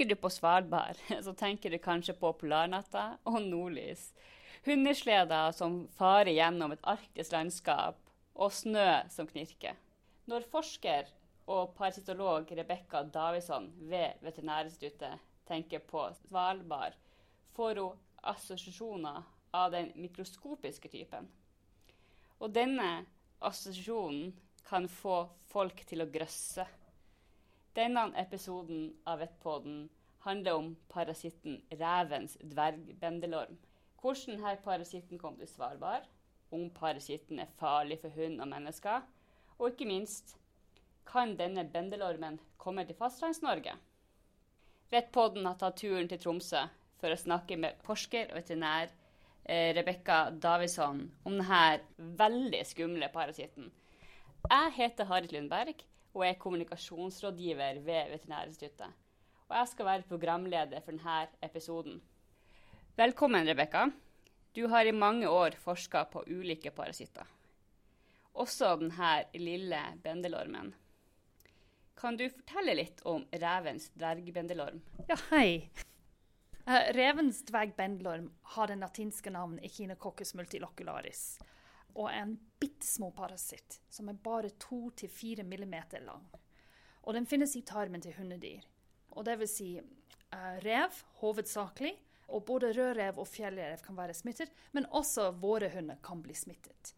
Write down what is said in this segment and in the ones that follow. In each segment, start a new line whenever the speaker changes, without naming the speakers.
Tenker du på Svalbard, så tenker du kanskje på polarnatta og nordlys. Hundesleder som farer gjennom et arktisk landskap, og snø som knirker. Når forsker og parasitolog Rebekka Davison ved Veterinærinstituttet tenker på Svalbard, får hun assosiasjoner av den mikroskopiske typen. Og denne assosiasjonen kan få folk til å grøsse. Denne episoden av Vettpodden handler om parasitten revens dvergbendelorm. Hvordan denne parasitten kom til Svalbard, om parasitten er farlig for hund og mennesker, og ikke minst kan denne bendelormen komme til Fastlands-Norge? Vettpodden har tatt turen til Tromsø for å snakke med forsker og veterinær eh, Rebekka Davison om denne veldig skumle parasitten. Jeg heter Harit Lundberg og er kommunikasjonsrådgiver ved Veterinærinstituttet. Og jeg skal være programleder for denne episoden. Velkommen, Rebekka. Du har i mange år forska på ulike parasitter. Også denne lille bendelormen. Kan du fortelle litt om revens dvergbendelorm?
Ja, hei. Uh, revens dvergbendelorm har det latinske navnet Echinococcus multilocularis og en bitte små parasitt som er bare 2-4 mm lang. Og den finnes i tarmen til hundedyr. Og det vil si uh, rev hovedsakelig, og både rødrev og fjellrev kan være smittet, men også våre hunder kan bli smittet.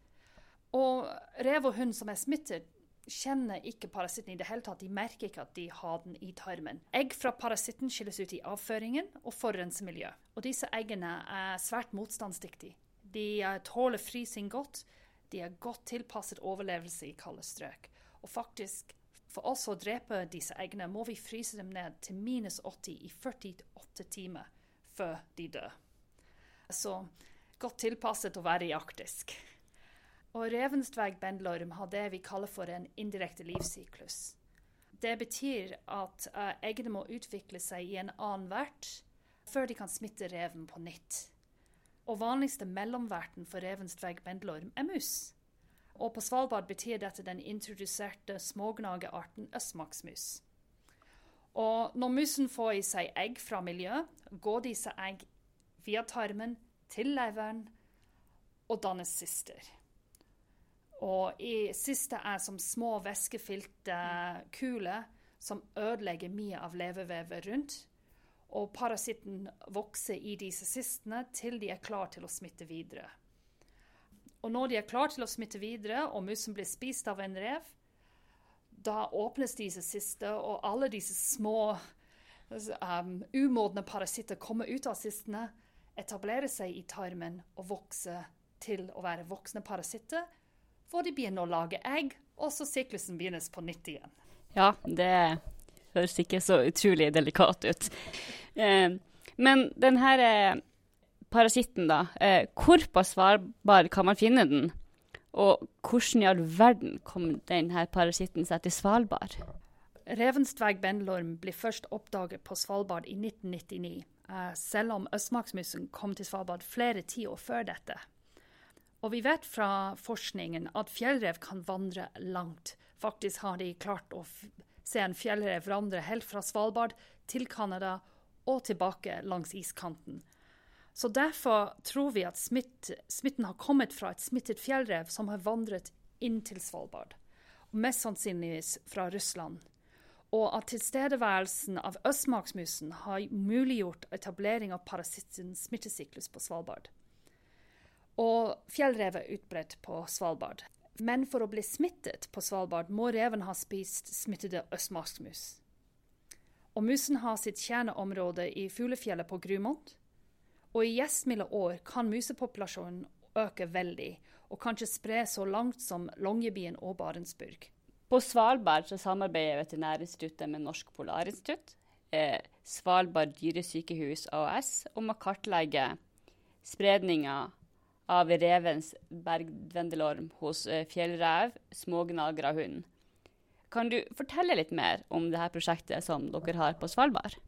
Og rev og hund som er smittet, kjenner ikke parasitten i det hele tatt. De merker ikke at de har den i tarmen. Egg fra parasitten skilles ut i avføringen og forurenser miljøet. Og disse eggene er svært motstandsdyktige. De tåler frysing godt. De er godt tilpasset overlevelse i kalde strøk. Og faktisk, for oss å drepe disse eggene, må vi fryse dem ned til minus 80 i 48 timer før de dør. Så godt tilpasset å være i arktisk. Og revensdverg bendelorm har det vi kaller for en indirekte livssyklus. Det betyr at uh, eggene må utvikle seg i en annen vert før de kan smitte reven på nytt. Og vanligste mellomverten for revens dvergbendelorm er mus. Og på Svalbard betyr dette den introduserte smågnagerarten østmarksmus. Og når musen får i seg egg fra miljøet, går disse egg via tarmen til leveren og dannes sister. Og i siste er som små væskefylte kuler som ødelegger mye av levevevet rundt. Og parasitten vokser i disse cystene til de er klar til å smitte videre. Og når de er klar til å smitte videre, og musen blir spist av en rev, da åpnes disse cyster, og alle disse små um, umodne parasitter kommer ut av cystene, etablerer seg i tarmen og vokser til å være voksne parasitter, hvor de begynner å lage egg, og så syklusen begynnes på nytt igjen.
Ja, det høres ikke så utrolig delikat ut. Eh, men denne her parasitten, da. Eh, hvor på Svalbard kan man finne den? Og hvordan i all verden kom denne parasitten seg til Svalbard?
Revenstvegg bendelorm ble først oppdaget på Svalbard i 1999, eh, selv om østmarksmusen kom til Svalbard flere tiår før dette. Og vi vet fra forskningen at fjellrev kan vandre langt. Faktisk har de klart å se en fjellrev vandre helt fra Svalbard til Canada og tilbake langs iskanten. Så Derfor tror vi at smitt, smitten har kommet fra et smittet fjellrev som har vandret inn til Svalbard, og mest sannsynligvis fra Russland. Og at tilstedeværelsen av østmarksmusen har muliggjort etablering av parasittens smittesyklus på Svalbard. Og fjellrevet er utbredt på Svalbard. Men for å bli smittet på Svalbard må reven ha spist smittede østmarksmus. Og musen har sitt kjerneområde i fuglefjellet på Grumont. Og i gjestmilde år kan musepopulasjonen øke veldig, og kanskje spre så langt som Longyearbyen og Barentsburg.
På Svalbard samarbeider Veterinærinstituttet med Norsk Polarinstitutt, eh, Svalbard dyresykehus AS, om å kartlegge spredninga av revens bergvendelorm hos eh, fjellrev, smågnagra og hund. Kan du fortelle litt mer om det her prosjektet som dere har på Svalbard?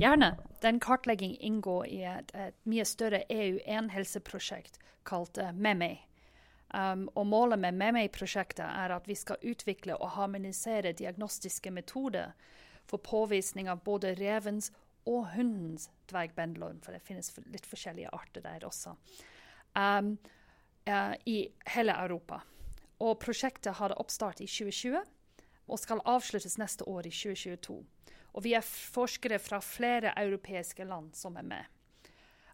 Gjerne. Den kartlegging inngår i et, et mye større EU1-helseprosjekt kalt uh, MEME. Um, og målet med MEME-prosjektet er at vi skal utvikle og harmonisere diagnostiske metoder for påvisning av både revens og hundens dvergbendlorm, for det finnes litt forskjellige arter der også, um, uh, i hele Europa. Og prosjektet hadde oppstart i 2020 og skal avsluttes neste år, i 2022. Og vi er forskere fra flere europeiske land som er med.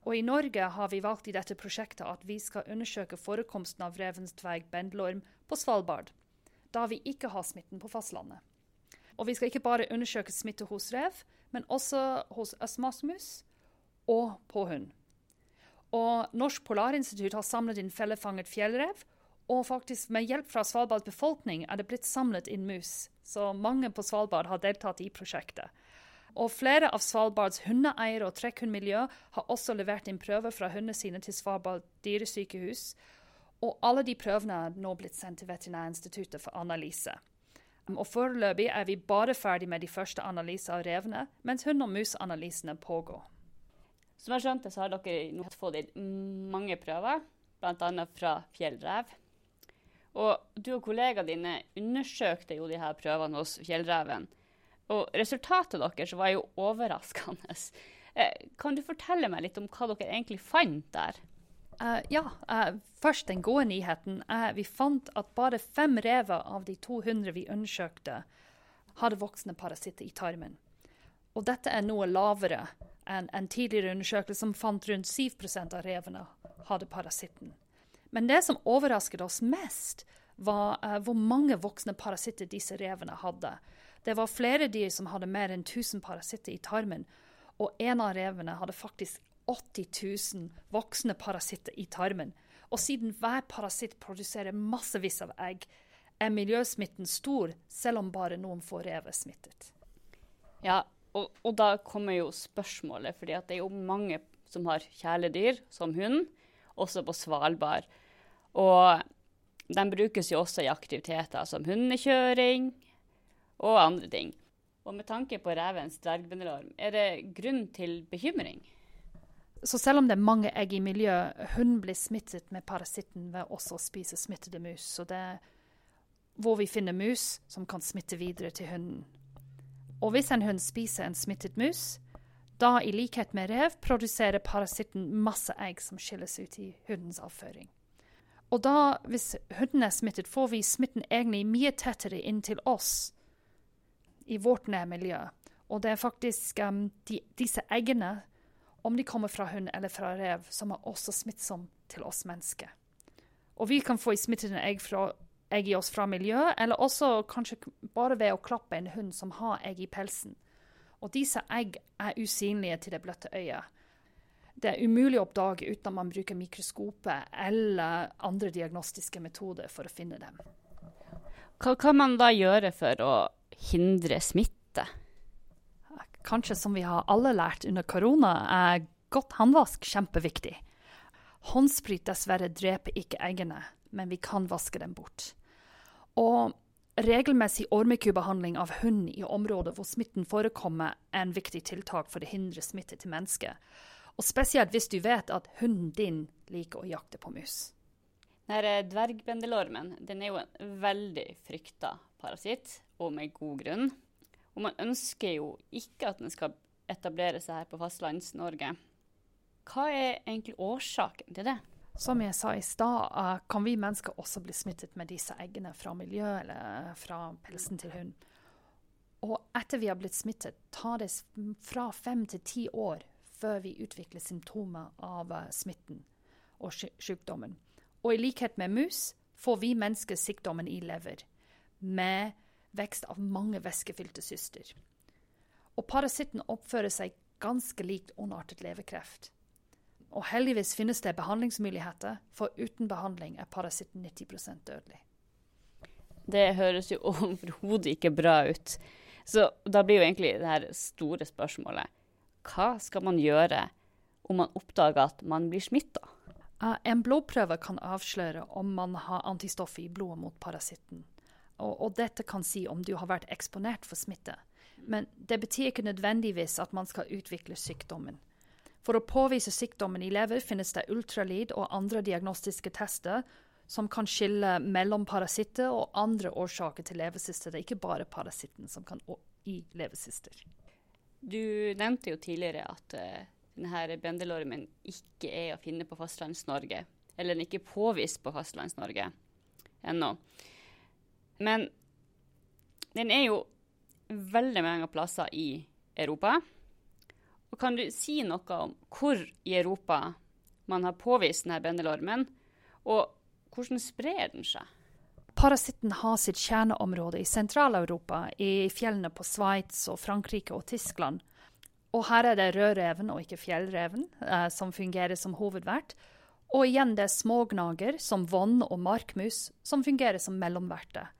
Og I Norge har vi valgt i dette prosjektet at vi skal undersøke forekomsten av revensdverg bendelorm på Svalbard, da vi ikke har smitten på fastlandet. Og vi skal ikke bare undersøke smitte hos rev, men også hos østmasmus og på hund. Og Norsk Polarinstitutt har samlet inn fellefanget fjellrev, og faktisk med hjelp fra Svalbards befolkning er det blitt samlet inn mus. Så mange på Svalbard har deltatt i prosjektet. Og flere av Svalbards hundeeiere og trekkhundmiljø har også levert inn prøver fra hundene sine til Svalbard dyresykehus. Og alle de prøvene er nå blitt sendt til Veterinærinstituttet for analyse. Og Foreløpig er vi bare ferdig med de første analysene av revene, mens hund- og musanalysene pågår.
Som jeg skjønte, så har dere fått inn mange prøver, bl.a. fra fjellrev. Og du og kollegaene dine undersøkte jo de her prøvene hos fjellreven. Og resultatet deres var jo overraskende. Eh, kan du fortelle meg litt om hva dere egentlig fant der?
Uh, ja, uh, først den gode nyheten. Uh, vi fant at bare fem rever av de 200 vi undersøkte, hadde voksne parasitter i tarmen. Og dette er noe lavere enn en tidligere undersøkelse som fant rundt 7% av revene hadde parasitten. Men det som overrasket oss mest, var hvor mange voksne parasitter disse revene hadde. Det var flere dyr som hadde mer enn 1000 parasitter i tarmen, og en av revene hadde faktisk 80 000 voksne parasitter i tarmen. Og siden hver parasitt produserer massevis av egg, er miljøsmitten stor, selv om bare noen få rev er smittet.
Ja, og, og, da kommer jo spørsmålet, fordi det er jo mange som har kjæledyr, som hund, også på Svalbard. Og den brukes jo også i aktiviteter som hundekjøring og andre ting. Og med tanke på revens dvergbindelorm, er det grunn til bekymring?
Så selv om det er mange egg i miljøet, hunden blir smittet med parasitten ved også å spise smittede mus. Så det er hvor vi finner mus som kan smitte videre til hunden. Og hvis en hund spiser en smittet mus, da i likhet med rev produserer parasitten masse egg som skilles ut i hundens avføring. Og da, hvis hunden er smittet, får vi smitten egentlig mye tettere inn til oss i vårt nærmiljø. Og det er faktisk um, de, disse eggene om de kommer fra hund eller fra rev, som er også smittsomme til oss mennesker. Og vi kan få smittede egg, egg i oss fra miljøet, eller også kanskje bare ved å klappe en hund som har egg i pelsen. Og disse egg er usynlige til det bløtte øyet. Det er umulig å oppdage uten at man bruker mikroskopet eller andre diagnostiske metoder for å finne dem.
Hva kan man da gjøre for å hindre smitte?
kanskje som vi har alle lært under korona, er godt håndvask kjempeviktig. Håndsprit dessverre dreper ikke eggene, men vi kan vaske dem bort. Og regelmessig ormekubehandling av hund i områder hvor smitten forekommer, er en viktig tiltak for å hindre smitte til mennesker. Og spesielt hvis du vet at hunden din liker å jakte på mus.
Denne dvergbendelormen den er jo en veldig frykta parasitt, og med god grunn. Og man ønsker jo ikke at den skal etablere seg her på Fastlands-Norge. Hva er egentlig årsaken til det?
Som jeg sa i stad, uh, kan vi mennesker også bli smittet med disse eggene fra miljøet eller fra pelsen til hund. Og etter vi har blitt smittet, tar det fra fem til ti år før vi utvikler symptomer av uh, smitten og sykdommen. Og i likhet med mus får vi mennesker sykdommen i lever med vekst av mange væskefylte syster. Og parasitten oppfører seg ganske likt ondartet leverkreft. Og heldigvis finnes det behandlingsmuligheter, for uten behandling er parasitten 90% dødelig.
Det høres jo overhodet ikke bra ut. Så da blir jo egentlig det her store spørsmålet hva skal man gjøre om man oppdager at man blir smitta?
En blodprøve kan avsløre om man har antistoffer i blodet mot parasitten. Og, og, dette kan si om du har vært eksponert for smitte. Men det betyr ikke nødvendigvis at man skal utvikle sykdommen. For å påvise sykdommen i lever finnes det ultralyd og andre diagnostiske tester som kan skille mellom parasitter og andre årsaker til leversyster. Det er ikke bare parasitten som kan i levesyster.
Du nevnte jo tidligere at uh, denne bendelormen ikke er å finne på Fastlands-Norge. Eller den er ikke påvist på Fastlands-Norge ennå. Men den er jo veldig mange plasser i Europa. Og kan du si noe om hvor i Europa man har påvist denne bendelormen, og hvordan sprer den seg?
Parasitten har sitt kjerneområde i Sentral-Europa, i fjellene på Sveits og Frankrike og Tyskland. Og her er det rødreven og ikke fjellreven eh, som fungerer som hovedvert. Og igjen det er smågnager som vann- og markmus som fungerer som mellomverter.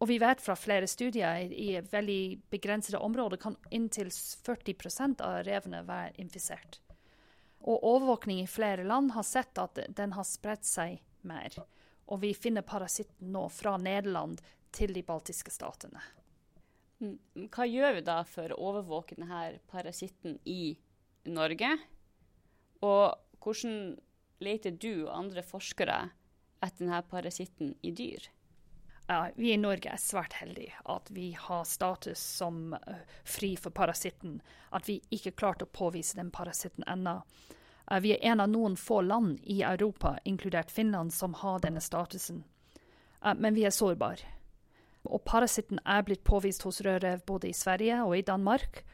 Og vi vet fra flere studier i, veldig begrensede områder kan inntil 40% av revene være infisert. Og overvåkning i flere land har sett at den har spredt seg mer og vi finner parasitten nå fra Nederland til de baltiske statene.
Mm, hva gjør vi da for å overvåke denne parasitten i Norge? Og hvordan leter du og andre forskere etter denne parasitten i dyr?
Ja, vi i Norge er svært heldige at vi har status som uh, fri for parasitten. At vi ikke klarte å påvise den parasitten ennå. Uh, vi er en av noen få land i Europa, inkludert Finland, som har denne statusen. Eh, men vi er sårbare. Og parasitten er blitt påvist hos rødrev både i Sverige og i Danmark.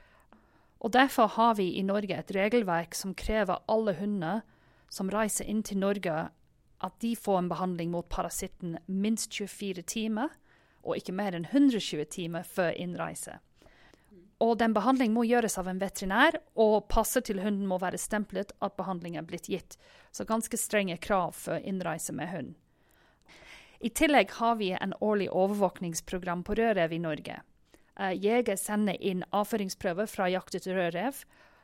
Og derfor har vi i Norge et regelverk som krever alle hunder som reiser inn til Norge, at de får en behandling mot parasitten minst 24 timer, og ikke mer enn 120 timer før innreise. Og den behandling må gjøres av en veterinær, og passet til hunden må være stemplet at behandlingen er blitt gitt. Så ganske strenge krav for innreise med hund. I tillegg har vi en årlig overvåkningsprogram på rødrev i Norge. Uh, jeger sender inn avføringsprøver fra jaktet rødrev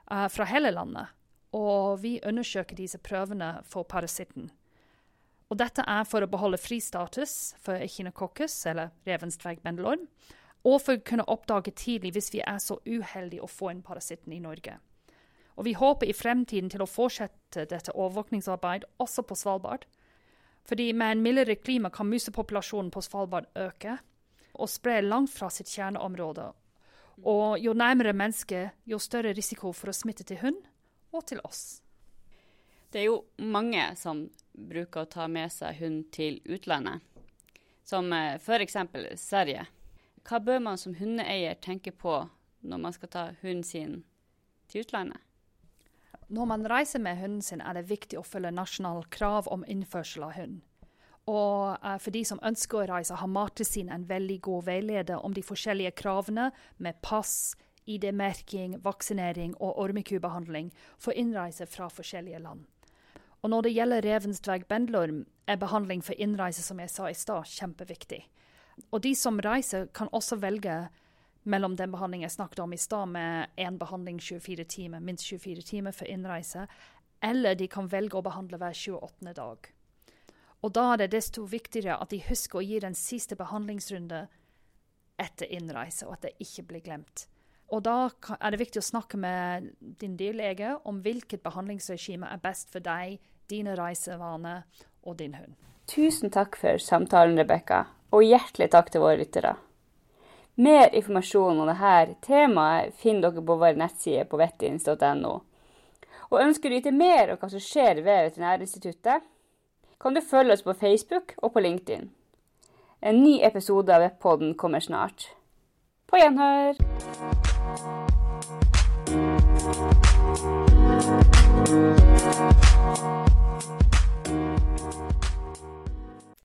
uh, fra hele landet. Og vi undersøker disse prøvene for parasitten. Og dette er for å beholde fristatus for echinococcus, eller revens dvergbendelorm, og for å kunne oppdage tidlig hvis vi er så uheldige å få inn parasitten i Norge. Og vi håper i fremtiden til å fortsette dette overvåkningsarbeidet også på Svalbard. Fordi med en mildere klima kan musepopulasjonen på Svalbard øke og spre langt fra sitt kjerneområde. Og jo nærmere mennesket, jo større risiko for å smitte til hund og til oss.
Det er jo mange som bruker å ta med seg hund til utlandet, som eh, f.eks. Sverige. Hva bør man som hundeeier tenke på når man skal ta hunden sin til utlandet?
Når man reiser med hunden sin, er det viktig å følge nasjonale krav om innførsel av hund. Og uh, for de som ønsker å reise, har Mattilsynet en veldig god veileder om de forskjellige kravene med pass, ID-merking, vaksinering og ormekubehandling for innreise fra forskjellige land. Og når det gjelder revens dvergbendlorm, er behandling for innreise, som jeg sa i stad, kjempeviktig. Og de som reiser, kan også velge mellom den behandlingen jeg snakket om i stad, med én behandling 24 timer, minst 24 timer for innreise, eller de kan velge å behandle hver 28. dag. Og da er det desto viktigere at de husker å gi den siste behandlingsrunde etter innreise, og at det ikke blir glemt. Og da er det viktig å snakke med din dyrlege om hvilket behandlingsregime er best for deg, dine reisevaner og din hund.
Tusen takk for samtalen, Rebekka og hjertelig takk til våre lyttere. Mer informasjon om dette temaet finner dere på vår nettside på vettins.no. Og ønsker du vite mer om hva som skjer ved Veterinærinstituttet, kan du følge oss på Facebook og på LinkedIn. En ny episode av Webpodden kommer snart. På gjenhør!